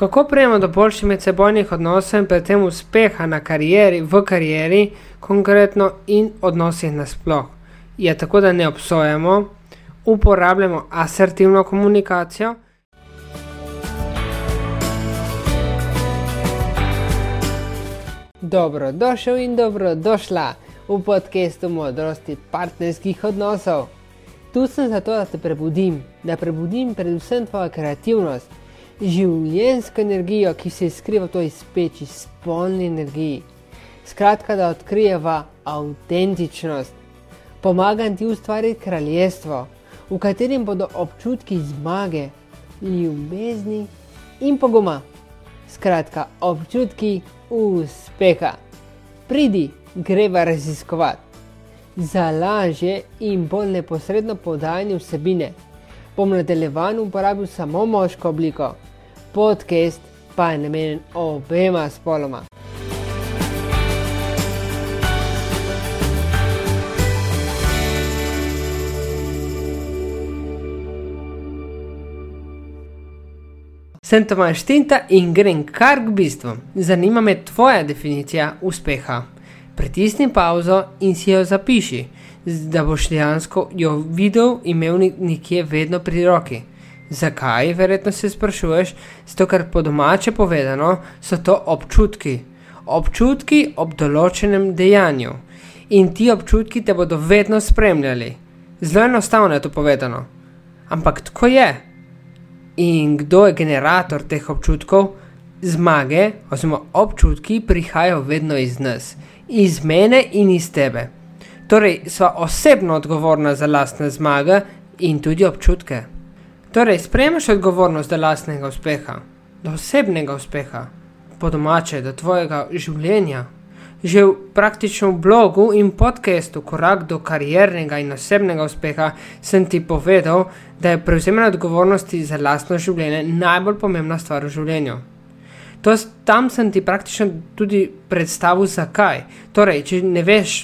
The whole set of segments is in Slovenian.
Kako prijemo do boljših medsebojnih odnosov in predvsem uspeha na karieri, v karieri, konkretno in odnosih nasploh? Je tako, da ne obsojamo, uporabljamo asertivno komunikacijo. Dobrodošel in dobrodošla v podkastu modrosti partnerskih odnosov. Tu sem zato, da te prebudim, da prebudim predvsem tvojo kreativnost življensko energijo, ki se skriva v toj speči, spolni energiji. Skratka, da odkrijeva avtentičnost, pomagam ti ustvariti kraljestvo, v katerem bodo občutki zmage, ljubezni in poguma. Skratka, občutki uspeha. Pridi, greva raziskovati. Za lažje in bolj neposredno podajanje vsebine bom nadaljevan uporabil samo moško obliko podcast pa je namenjen obema spoloma. Sem Tomaš Tinta in grem kar k bistvu. Zanima me tvoja definicija uspeha. Pritisni pauzo in si jo zapiši, da boš dejansko jo videl in imel nekje vedno pri roki. Zakaj, verjetno se sprašuješ, zato ker po domače povedano so to občutki. Občutki ob določenem dejanju. In ti občutki te bodo vedno spremljali. Zelo enostavno je to povedano. Ampak tako je. In kdo je generator teh občutkov? Zmage, oziroma občutki, prihajajo vedno iz nas, iz mene in iz tebe. Torej, sva osebno odgovorna za lastne zmage in tudi občutke. Torej, sprejmeš odgovornost do lastnega uspeha, do osebnega uspeha, po domače, do tvojega življenja. Že v praktičnem blogu in podkastu Korak do kariernega in osebnega uspeha sem ti povedal, da je prevzemanje odgovornosti za lastno življenje najbolj pomembna stvar v življenju. To, tam sem ti praktično tudi predstavil, zakaj. Torej, če ne veš,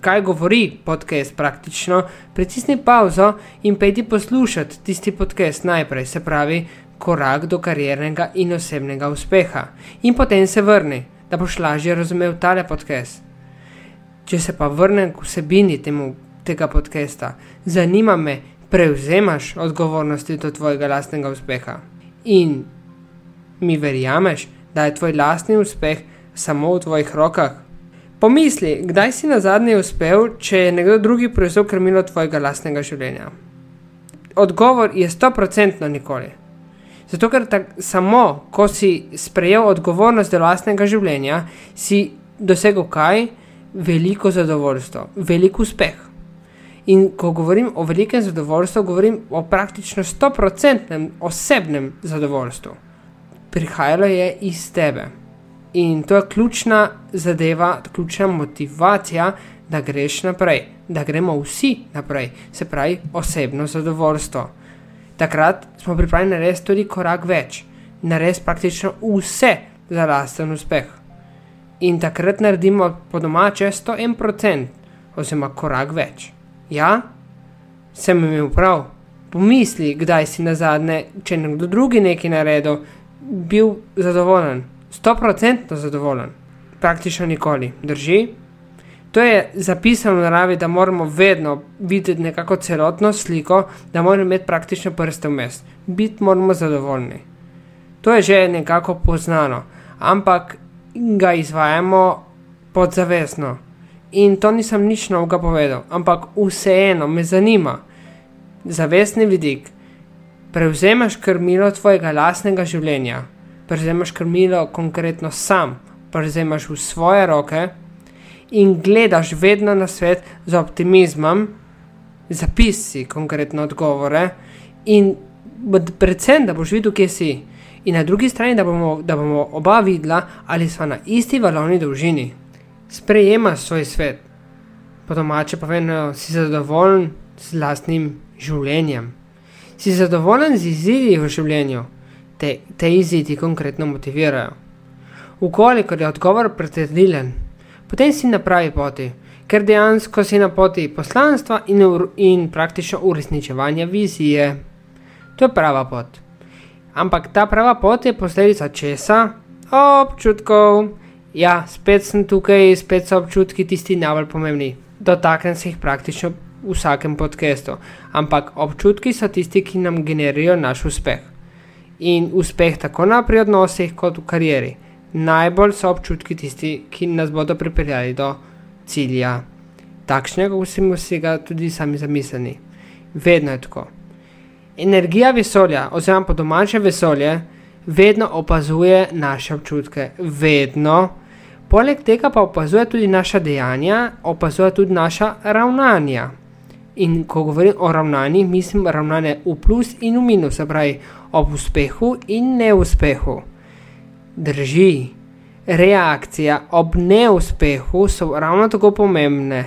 kaj govori podcast praktično, pritisni pauzo in pejdi poslušati tisti podcast najprej, se pravi, korak do kariernega in osebnega uspeha. In potem se vrni, da boš lažje razumel tale podcast. Če se pa vrnem k vsebini temu, tega podcasta, zanima me, prevzemaš odgovornosti do tvojega lastnega uspeha. In mi verjameš, da je tvoj lastni uspeh samo v tvojih rokah. Pomisli, kdaj si na zadnje uspel, če je nekdo drugi prevzel krmilo tvojega lastnega življenja? Odgovor je 100% nikoli. Zato, ker tak, samo ko si sprejel odgovornost do lastnega življenja, si dosegel kaj? Veliko zadovoljstvo, velik uspeh. In ko govorim o velikem zadovoljstvu, govorim o praktično 100% osebnem zadovoljstvu. Prihajalo je iz tebe. In to je ključna zadeva, ključna motivacija, da greš naprej, da gremo vsi naprej, se pravi osebno zadovoljstvo. Takrat smo pripravljeni narediti tudi korak več, narediti praktično vse za lasten uspeh. In takrat naredimo po domače 101%, oziroma korak več. Ja, sem imel prav. Pomisli, kdaj si na zadnje, če nekdo drugi nekaj naredil, bil zadovoljen. 100% zadovoljen, praktično nikoli, drži. To je zapisano v naravi, da moramo vedno videti nekako celotno sliko, da moramo imeti praktično prste vmes, biti moramo zadovoljni. To je že nekako poznano, ampak ga izvajamo podzavestno. In to nisem nič novega povedal, ampak vseeno me zanima, zavestni vidik, prevzemaš krmilo tvojega lastnega življenja prevzemaš krmilo konkretno sam, prevzemaš v svoje roke in gledaš vedno na svet z optimizmom, zapisi konkretno odgovore in predvsem, da boš videl, kje si. In na drugi strani, da bomo, da bomo oba videla, ali smo na isti valovni dolžini. Sprejemaš svoj svet. Po domače povedano, si zadovoljen z lastnim življenjem. Si zadovoljen z izidi v življenju te, te izidi konkretno motivirajo. Ukolikor je odgovor pretrdilen, potem si na pravi poti, ker dejansko si na poti poslanstva in, in praktično uresničevanja vizije. To je prava pot. Ampak ta prava pot je posledica česa? Občutkov. Ja, spet sem tukaj, spet so občutki tisti najbolj pomembni. Dotaknem se jih praktično v vsakem podkastu. Ampak občutki so tisti, ki nam generirajo naš uspeh. In uspeh tako na pri odnosih, kot v karieri. Najbolj so občutki tisti, ki nas bodo pripeljali do cilja, takšnega, kot smo si ga tudi sami zamislili. Vedno je tako. Energija vesolja, oziroma po domače vesolje, vedno opazuje naše občutke, vedno. Poleg tega pa opazuje tudi naša dejanja, opazuje tudi naša ravnanja. In ko govorim o ravnanjih, mislim ravnanje v plus in v minus, se pravi ob uspehu in neuspehu. Drži, reakcija ob neuspehu so ravno tako pomembne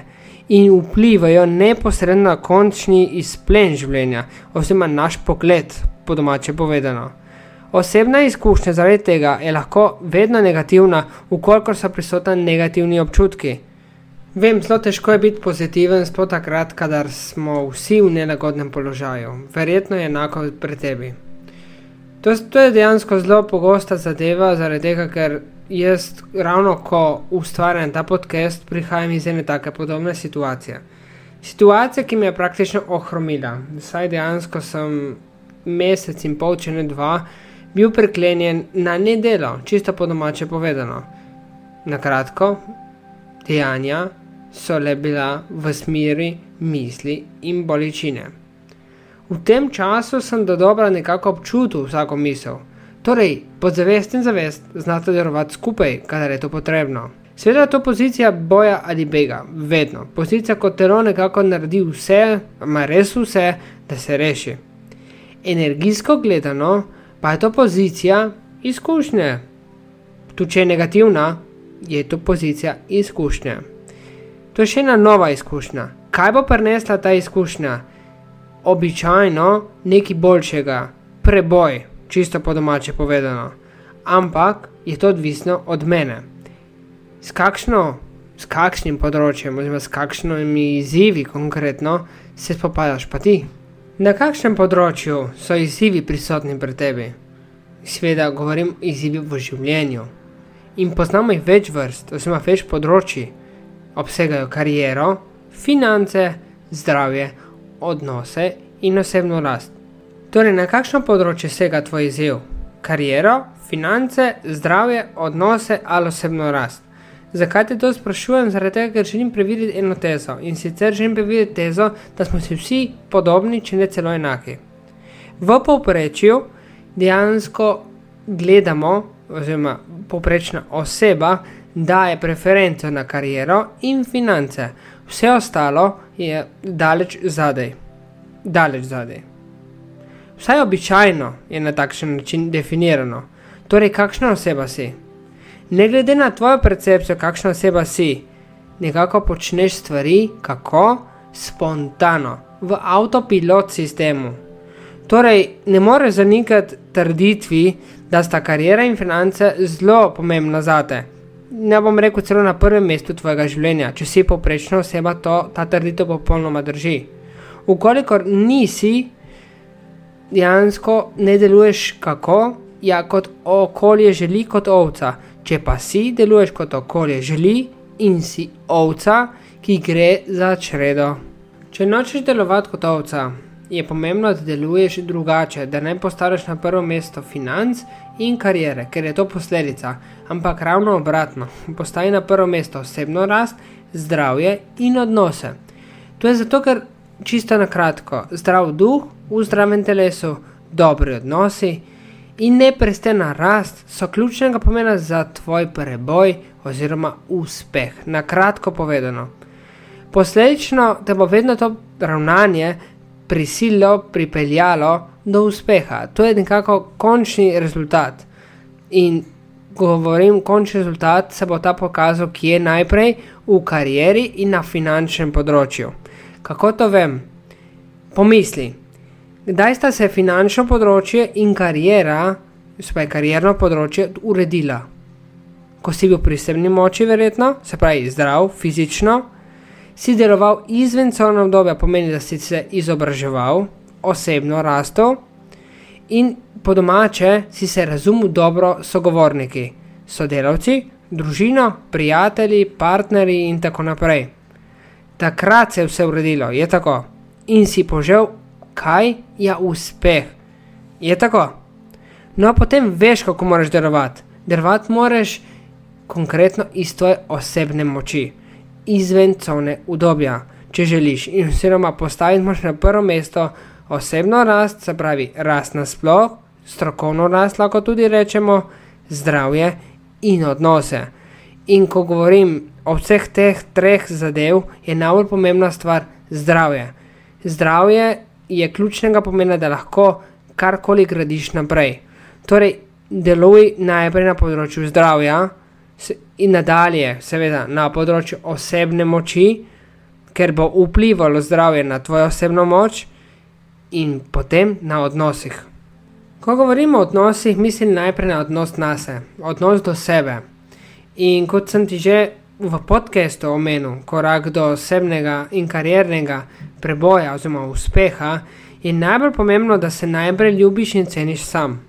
in vplivajo neposredno na končni izplen življenja, oziroma naš pogled, po domače povedano. Osebna izkušnja zaradi tega je lahko vedno negativna, ukolikor so prisotni negativni občutki. Vem, zelo težko je biti pozitiven, sploh takrat, kadar smo vsi v nelagodnem položaju. Verjetno je enako pri tebi. To, to je dejansko zelo pogosta zadeva, zaradi tega, ker jaz ravno ko ustvarjam ta podcast, prihajam iz ene take podobne situacije. Situacija, ki me je praktično ohromila. Saj dejansko sem mesec in pol, če ne dva, bil preklenjen na nedelo, čisto po domače povedano. Na kratko, dejanja so le bila v smeri misli in bolečine. V tem času sem do dobra nekako občutil vsako misel. Torej, podzavest in zavest znata delovati skupaj, kadar je to potrebno. Sveda je to pozicija boja ali bega, vedno. Pozicija, ko telo nekako naredi vse, ima res vse, da se reši. Energijsko gledano, pa je to pozicija izkušnje. Tu, če je negativna, je to pozicija izkušnje. To je še ena nova izkušnja. Kaj bo prinesla ta izkušnja? Običajno nekaj boljšega, preboj, čisto po domače povedano. Ampak je to odvisno od mene. S, kakšno, s kakšnim področjem, oziroma s kakšnimi izzivi konkretno se spopadaš pa ti. Na kakšnem področju so izzivi prisotni pri tebi? Sveda govorim o izzivih v življenju. In poznamo jih več vrst, oziroma več področji. Obsegajo kariero, finance, zdravje, odnose in osebno rast. Torej, na kakšno področje sega tvoj izziv? Kariero, finance, zdravje, odnose ali osebno rast? Zakaj te to sprašujem? Zaradi tega, ker želim preveriti eno tezo. In sicer želim preveriti tezo, da smo si vsi podobni, če ne celo enaki. V povprečju dejansko gledamo, oziroma povprečna oseba daje preferenco na kariero in finance, vse ostalo je daleč zadaj. Daleč zadaj. Vsaj običajno je na takšen način definirano. Torej, kakšna oseba si? ne glede na tvojo percepcijo, kakšna oseba si, nekako počneš stvari, kako spontano, v avtopilot sistemu. Torej, ne moreš zanikati trditvi, da sta karijera in finance zelo pomembna za te. Ne bom rekel celo na prvem mestu tvojega življenja, če si poprečna oseba, to ta trditev popolnoma drži. Ukolikor nisi, dejansko ne deluješ kako, ja, kot okolje želi, kot ovca. Če pa si deluješ kot okolje želi in si ovca, ki gre za čredo. Če nočeš delovati kot ovca, je pomembno, da deluješ drugače, da ne postaviš na prvo mesto financ in karijere, ker je to posledica, ampak ravno obratno, postavi na prvo mesto osebno rast, zdravje in odnose. To je zato, ker čisto na kratko, zdrav duh v zdravem telesu, dobri odnosi in neprestana rast so ključnega pomena za tvoj preboj oziroma uspeh. Na kratko povedano. Posledično te bo vedno to ravnanje prisililo, pripeljalo do uspeha. To je nekako končni rezultat. In govorim končni rezultat, se bo ta pokazal, ki je najprej v karieri in na finančnem področju. Kako to vem? Pomisli. Kdaj sta se finančno področje in karijera, spaj karjerno področje, uredila? Ko si bil pri sebni moči, verjetno, se pravi zdrav, fizično, si deloval izven celno obdobja, pomeni, da si se izobraževal, osebno rastel in po domače si se razumel dobro sogovorniki, sodelavci, družino, prijatelji, partnerji in tako naprej. Takrat se je vse uredilo, je tako. In si požel, kaj je uspeh. Je tako. No, potem veš, kako moraš delovati. Delovati moraš konkretno iz tvoje osebne moči, izven cone udobja, če želiš. In oziroma postaviti moraš na prvo mesto osebno rast, se pravi rast nasploh, strokovno rast, lahko tudi rečemo zdravje in odnose. In ko govorim o vseh teh treh zadev, je najbolj pomembna stvar zdravje. Zdravje je ključnega pomena, da lahko karkoli gradiš naprej. Torej, deluj najprej na področju zdravja in nadalje, seveda, na področju osebne moči, ker bo vplivalo zdravje na tvojo osebno moč, in potem na odnosih. Ko govorimo o odnosih, mislim najprej na odnos na sebe, odnos do sebe. In kot sem ti že v podkastu omenil, korak do osebnega in kariernega preboja oziroma uspeha, je najbolj pomembno, da se najprej ljubiš in ceniš sam.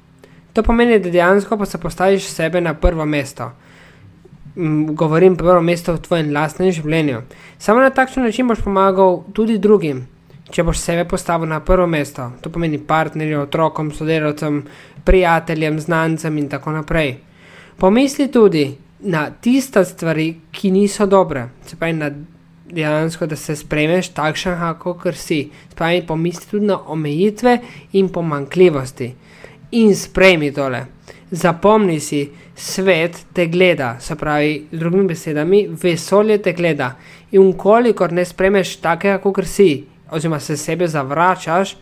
To pomeni, da dejansko pa se postaviš sebe na prvo mesto. Govorim prvo mesto v tvojem lastnem življenju. Samo na takšen način boš pomagal tudi drugim. Če boš sebe postavil na prvo mesto, to pomeni partnerjem, otrokom, sodelavcem, prijateljem, znancem in tako naprej. Pomisli tudi na tiste stvari, ki niso dobre, se pravi na dejansko, da se spremeš takšen, kakor si. Spravi, pomisli tudi na omejitve in pomankljivosti. In sprejmi tole. Zapomni si, svet te gleda, se pravi, z drugimi besedami, vesolje te gleda. In kolikor ne spremeš takega, kakor si, oziroma se sebe zavračaš,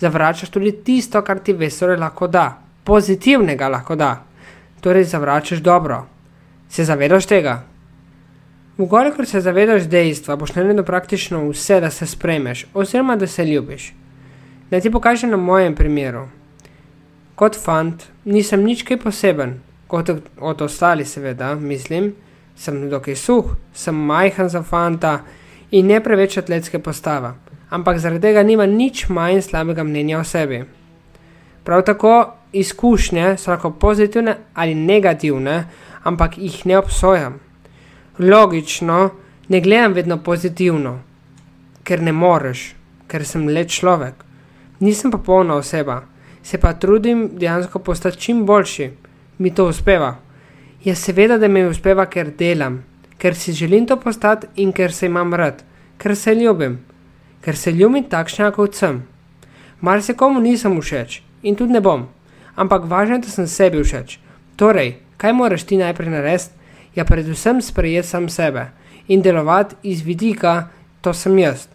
zavračaš tudi tisto, kar ti vesolje lahko da, pozitivnega lahko da. Torej, zavračaš dobro. Se zavedaš tega? Ukolikor se zavedaš dejstva, boš naredil praktično vse, da se spremeš, oziroma da se ljubiš. Naj ti pokažem na mojem primeru. Kot fant nisem nič kaj poseben, kot od ostalih, seveda, mislim, sem dokaj suh, sem majhen za fanta in ne preveč atletske postave, ampak zaradi tega nima nič manj slabega mnenja o sebi. Prav tako izkušnje so lahko pozitivne ali negativne, ampak jih ne obsojam logično ne gledam vedno pozitivno, ker ne moreš, ker sem le človek. Nisem pa polna oseba, se pa trudim dejansko postati čim boljši, mi to uspeva. Ja, seveda, da mi uspeva, ker delam, ker si želim to postati in ker se imam rad, ker se ljubim, ker se ljubim takšna, kot sem. Mar se komu nisem všeč in tudi ne bom, ampak važno je, da sem sebi všeč. Torej, kaj moraš ti najprej narediti? je predvsem sprejeti sam sebe in delovati iz vidika, to sem jaz.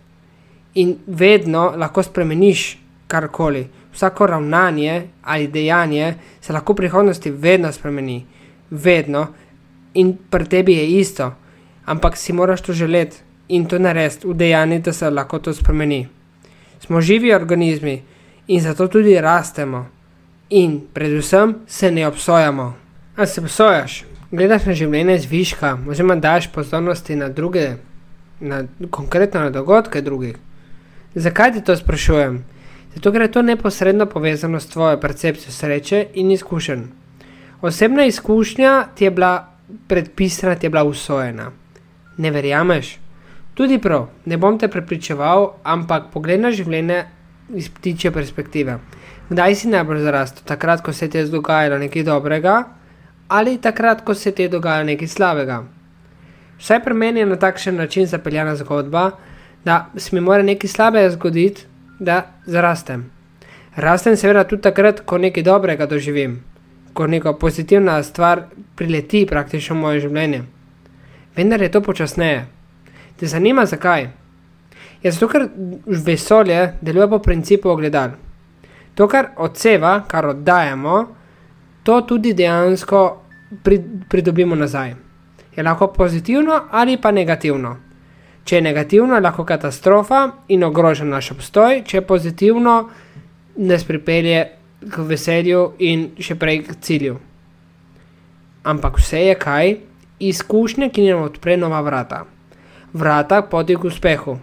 In vedno lahko spremeniš karkoli, vsako ravnanje ali dejanje se lahko v prihodnosti vedno spremeni, vedno in pri tebi je isto, ampak si moraš to želeti in to narediti v dejanju, da se lahko to spremeni. Smo živi organizmi in zato tudi rastemo. In predvsem se ne obsojamo. A se obsojaš? gledaš na življenje z viška, oziroma daš pozornosti na druge, na, konkretno na dogodke drugih. Zakaj ti to sprašujem? Zato, ker je to neposredno povezano s tvojo percepcijo sreče in izkušenj. Osebna izkušnja ti je bila predpisana, ti je bila usvojena. Ne verjameš? Tudi prav, ne bom te prepričeval, ampak pogled na življenje iz ptiče perspektive. Kdaj si najbolj zarastel? Takrat, ko se ti je dogajalo nekaj dobrega, ali takrat, ko se ti dogaja nekaj slabega. Vsaj pri meni je na takšen način zapeljana zgodba, da se mi mora nekaj slabega zgoditi, da zarastem. Rastem seveda tudi takrat, ko nekaj dobrega doživim, ko neka pozitivna stvar prileti praktično v moje življenje. Vendar je to počasneje. Te zanima zakaj? Je zato, ker vesolje deluje po principu ogledal. To, kar odseva, kar oddajamo, to tudi dejansko pridobimo nazaj. Je lahko pozitivno ali pa negativno. Če je negativno, je lahko katastrofa in ogroža naš obstoj, če je pozitivno, nas pripelje k veselju in še prej k cilju. Ampak vse je kaj, izkušnje, ki nam odpre nova vrata. Vrata poti k uspehu.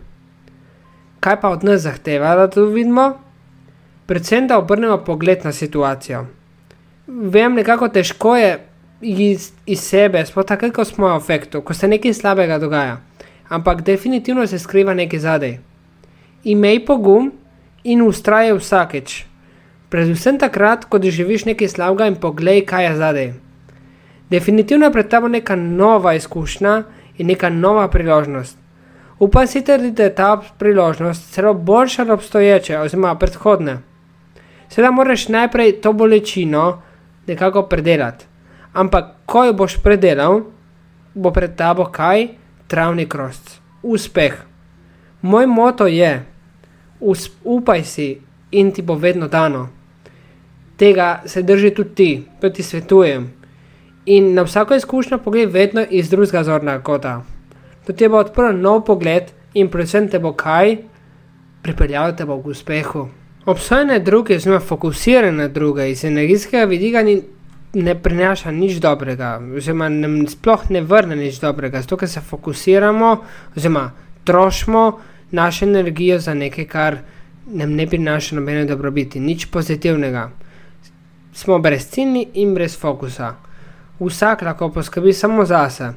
Kaj pa od nas zahteva, da to vidimo? predvsem da obrnemo pogled na situacijo. Vem, nekako težko je iz, iz sebe, sploh tako, ko smo v efektu, ko se nekaj slabega dogaja. Ampak definitivno se skriva nekaj zadaj. Imej pogum in ustrajaj vsakeč. Predvsem takrat, ko doživiš nekaj slabega in poglej, kaj je zadaj. Definitivno je pred tabo neka nova izkušnja in neka nova priložnost. Upam si trditi, da je ta priložnost celo boljša od obstoječe oziroma predhodne. Seveda moraš najprej to bolečino nekako predelati. Ampak, ko jo boš predelal, bo pred tabo kaj? Travni krost. Uspeh. Moj moto je: upaj si in ti bo vedno dano. Tega se drži tudi ti, to ti svetujem. In na vsako izkušnjo pogled vedno iz drugega zornega kota. To ti bo odprl nov pogled in predvsem te bo kaj? Pripeljal te bo k uspehu. Obsojanje druge, oziroma fokusiranje na druge iz energijskega vidika ni, ne prinaša nič dobrega, oziroma nam sploh ne vrne nič dobrega, zato ker se fokusiramo, oziroma trošimo našo energijo za nekaj, kar nam ne prinaša nobene dobrobiti, nič pozitivnega. Smo brezciljni in brez fokusa. Vsak lahko poskrbi samo zase.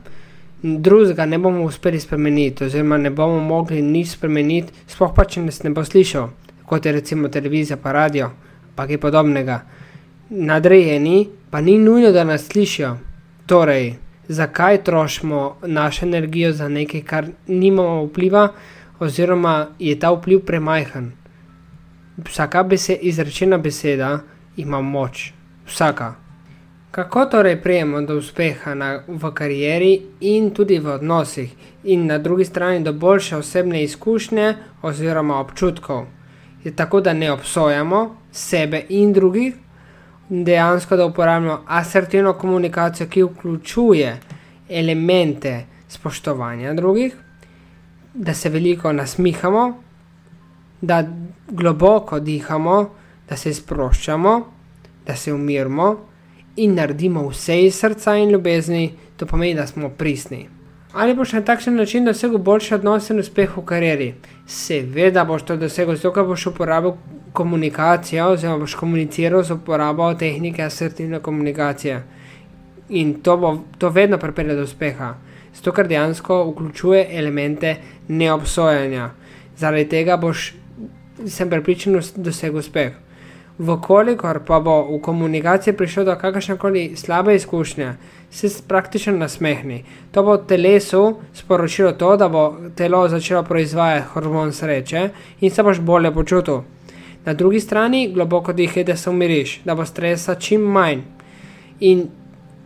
Drugega ne bomo uspeli spremeniti, oziroma ne bomo mogli nič spremeniti, sploh pa če nas ne bo slišal kot je recimo televizija, pa radio, pa kaj podobnega. Nadrejeni pa ni nujno, da nas slišijo. Torej, zakaj trošimo našo energijo za nekaj, kar nimamo vpliva, oziroma je ta vpliv premajhen. Vsaka besed, izrečena beseda ima moč, vsaka. Kako torej prijemo do uspeha na, v karieri in tudi v odnosih, in na drugi strani do boljše osebne izkušnje oziroma občutkov? je tako, da ne obsojamo sebe in drugih, dejansko da uporabljamo asertivno komunikacijo, ki vključuje elemente spoštovanja drugih, da se veliko nasmihamo, da globoko dihamo, da se sproščamo, da se umirimo in naredimo vse iz srca in ljubezni, to pomeni, da smo pristni. Ali boš na takšen način dosegel boljši odnos in uspeh v karieri? Seveda boš to dosegel, zato ker boš uporabil komunikacijo, oziroma boš komuniciral z uporabo tehnike asertivne komunikacije. In to bo to vedno pripelje do uspeha, zato ker dejansko vključuje elemente neobsojanja. Zaradi tega boš, sem prepričan, dosegel uspeh. Vkolikor pa bo v komunikaciji prišlo do kakršne koli slabe izkušnje, se praktično nasmehni. To bo telesu sporočilo to, da bo telo začelo proizvajati hormon sreče in se boš bolje počutil. Na drugi strani globoko dihaj, da se umiriš, da bo stresa čim manj. In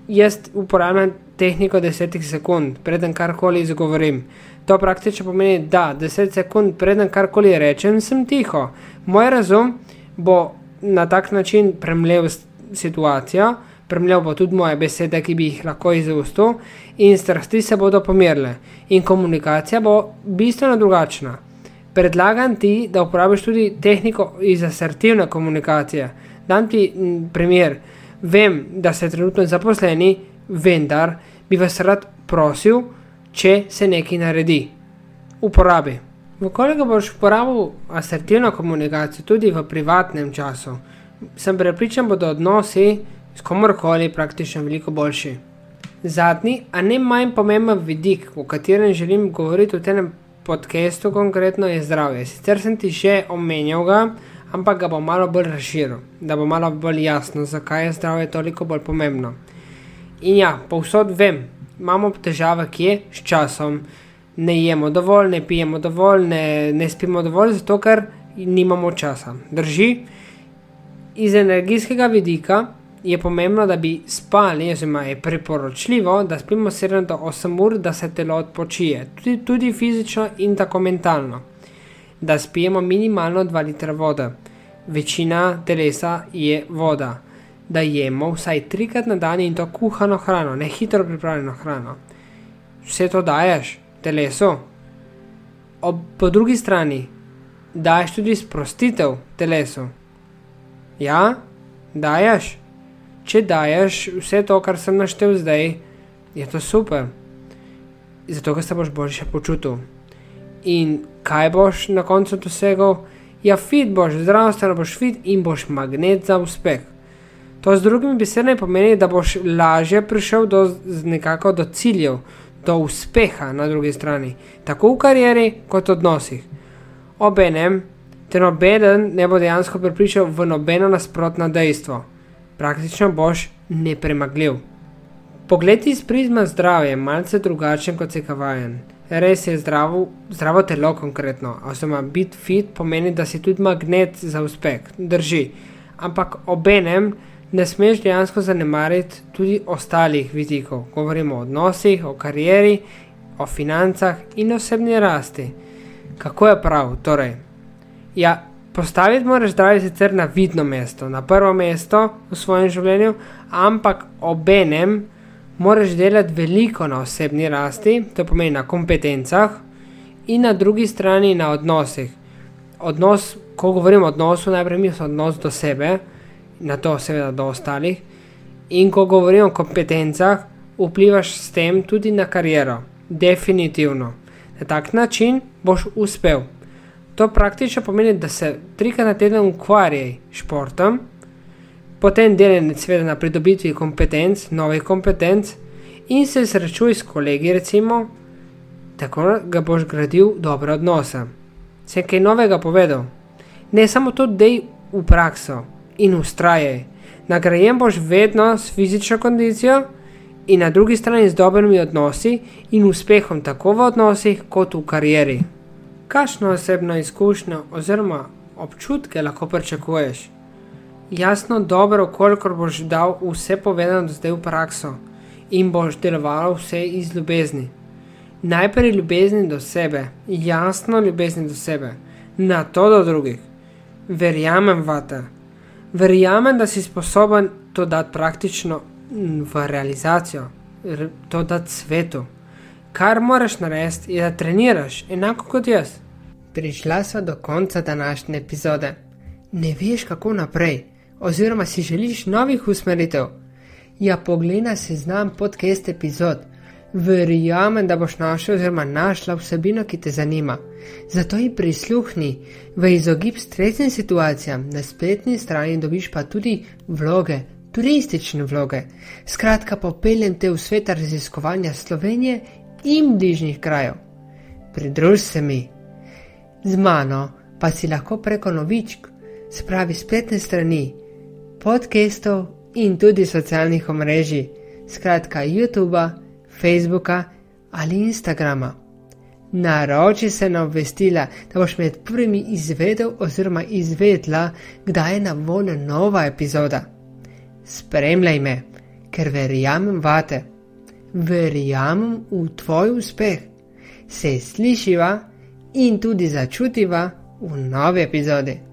jaz uporabljam tehniko 10 sekund, preden karkoli izgovorim. To praktično pomeni, da 10 sekund, preden karkoli rečem, sem tiho. Moj razum bo na tak način premlel situacijo, premlel bo tudi moje besede, ki bi jih lahko izustil, in strasti se bodo pomirile, in komunikacija bo bistveno drugačna. Predlagam ti, da uporabiš tudi tehniko iz asertivne komunikacije. Dam ti primer. Vem, da ste trenutno zaposleni, vendar bi vas rad prosil, če se nekaj naredi. Uporabi. Vkolikor boš uporabil asertivno komunikacijo tudi v privatnem času, sem prepričan, da bodo odnosi s komorkoli praktično veliko boljši. Zadnji, a ne manj pomemben vidik, o katerem želim govoriti v tem podkastu, konkretno je zdravje. Sicer sem ti že omenjal ga, ampak ga bom malo bolj razširil, da bo malo bolj jasno, zakaj je zdravje toliko bolj pomembno. In ja, povsod vem, imamo težave, kje s časom ne jemo dovolj, ne pijemo dovolj, ne, ne spimo dovolj, zato ker nimamo časa. Drži. Iz energijskega vidika je pomembno, da bi spali, oziroma je priporočljivo, da spimo 7 do 8 ur, da se telo odpočije, tudi, tudi fizično in tako mentalno. Da spijemo minimalno 2 litra vode, večina telesa je voda. Da jemo vsaj trikrat na dan in to kuhano hrano, ne hitro pripravljeno hrano. Vse to daješ, telesu. Ob, po drugi strani, daš tudi sprostitev telesu. Ja, daš. Če daš vse to, kar sem naštel zdaj, je to super. Zato, ker se boš boljše počutil. In kaj boš na koncu dosegel, Ja, fit boš, zdravstveno boš fit in boš magnet za uspeh. To z drugimi besedami pomeni, da boš lažje prišel do, nekako do ciljev, do uspeha na drugi strani, tako v karieri kot v odnosih. Obenem, te nobeden ne bo dejansko pripričal v nobeno nasprotno dejstvo. Praktično boš nepremagljiv. Pogled iz prizma zdravja je malce drugačen kot se kavajen. Res je zdravo, zdravo telo konkretno, oziroma biti fit pomeni, da si tudi magnet za uspeh, drži. Ampak obenem ne smeš dejansko zanemariti tudi ostalih vidikov. Govorimo o odnosih, o karieri, o financah in osebni rasti. Kako je prav? Torej, ja, postaviti moraš zdravje sicer na vidno mesto, na prvo mesto v svojem življenju, ampak obenem moraš delati veliko na osebni rasti, to pomeni na kompetencah, in na drugi strani na odnosih. Odnos, ko govorim o odnosu, najprej mislim odnos do sebe, na to seveda do ostalih, in ko govorim o kompetencah, vplivaš s tem tudi na kariero. Definitivno. Na tak način boš uspel. To praktično pomeni, da se trikrat na teden ukvarjaj s športom, potem seveda na pridobitvi kompetenc, novih kompetenc in se srečuj s kolegi, recimo, tako ga boš gradil dobre odnose. Se kaj novega povedal? Ne samo to, da je v prakso in ustrajaj. Nagrajen boš vedno s fizično kondicijo in na drugi strani z dobrimi odnosi in uspehom tako v odnosih kot v karieri. Kakšno osebno izkušnjo oziroma občutke lahko pričakuješ? jasno, dobro, koliko boš dal vse povedano zdaj v prakso in boš deloval vse iz ljubezni. Najprej ljubezni do sebe, jasno ljubezni do sebe, na to do drugih. Verjamem v te, verjamem, da si sposoben to dati praktično v realizacijo, to dati svetu. Kar moraš narediti, je, da treniraš enako kot jaz. Prišla sva do konca današnje epizode. Ne veš, kako naprej oziroma si želiš novih usmeritev, ja, poglej si znam podcast epizod. Verjamem, da boš našel oziroma našla vsebino, ki te zanima. Zato ji prisluhni v izogib stresnim situacijam, na spletni strani dobiš pa tudi vloge, turistične vloge. Skratka, popeljem te v svet raziskovanja Slovenije in bližnjih krajev. Pridruž se mi. Z mano pa si lahko preko novičk, spravi spletne strani podcastov in tudi socialnih omrežij, skratka YouTube, Facebooka ali Instagrama. Naroči se na obvestila, da boš med prvimi izvedel oziroma izvedla, kdaj je na voljo nova epizoda. Spremljaj me, ker verjamem vate, verjamem v tvoj uspeh. Se slišiva in tudi začutiva v novi epizodi.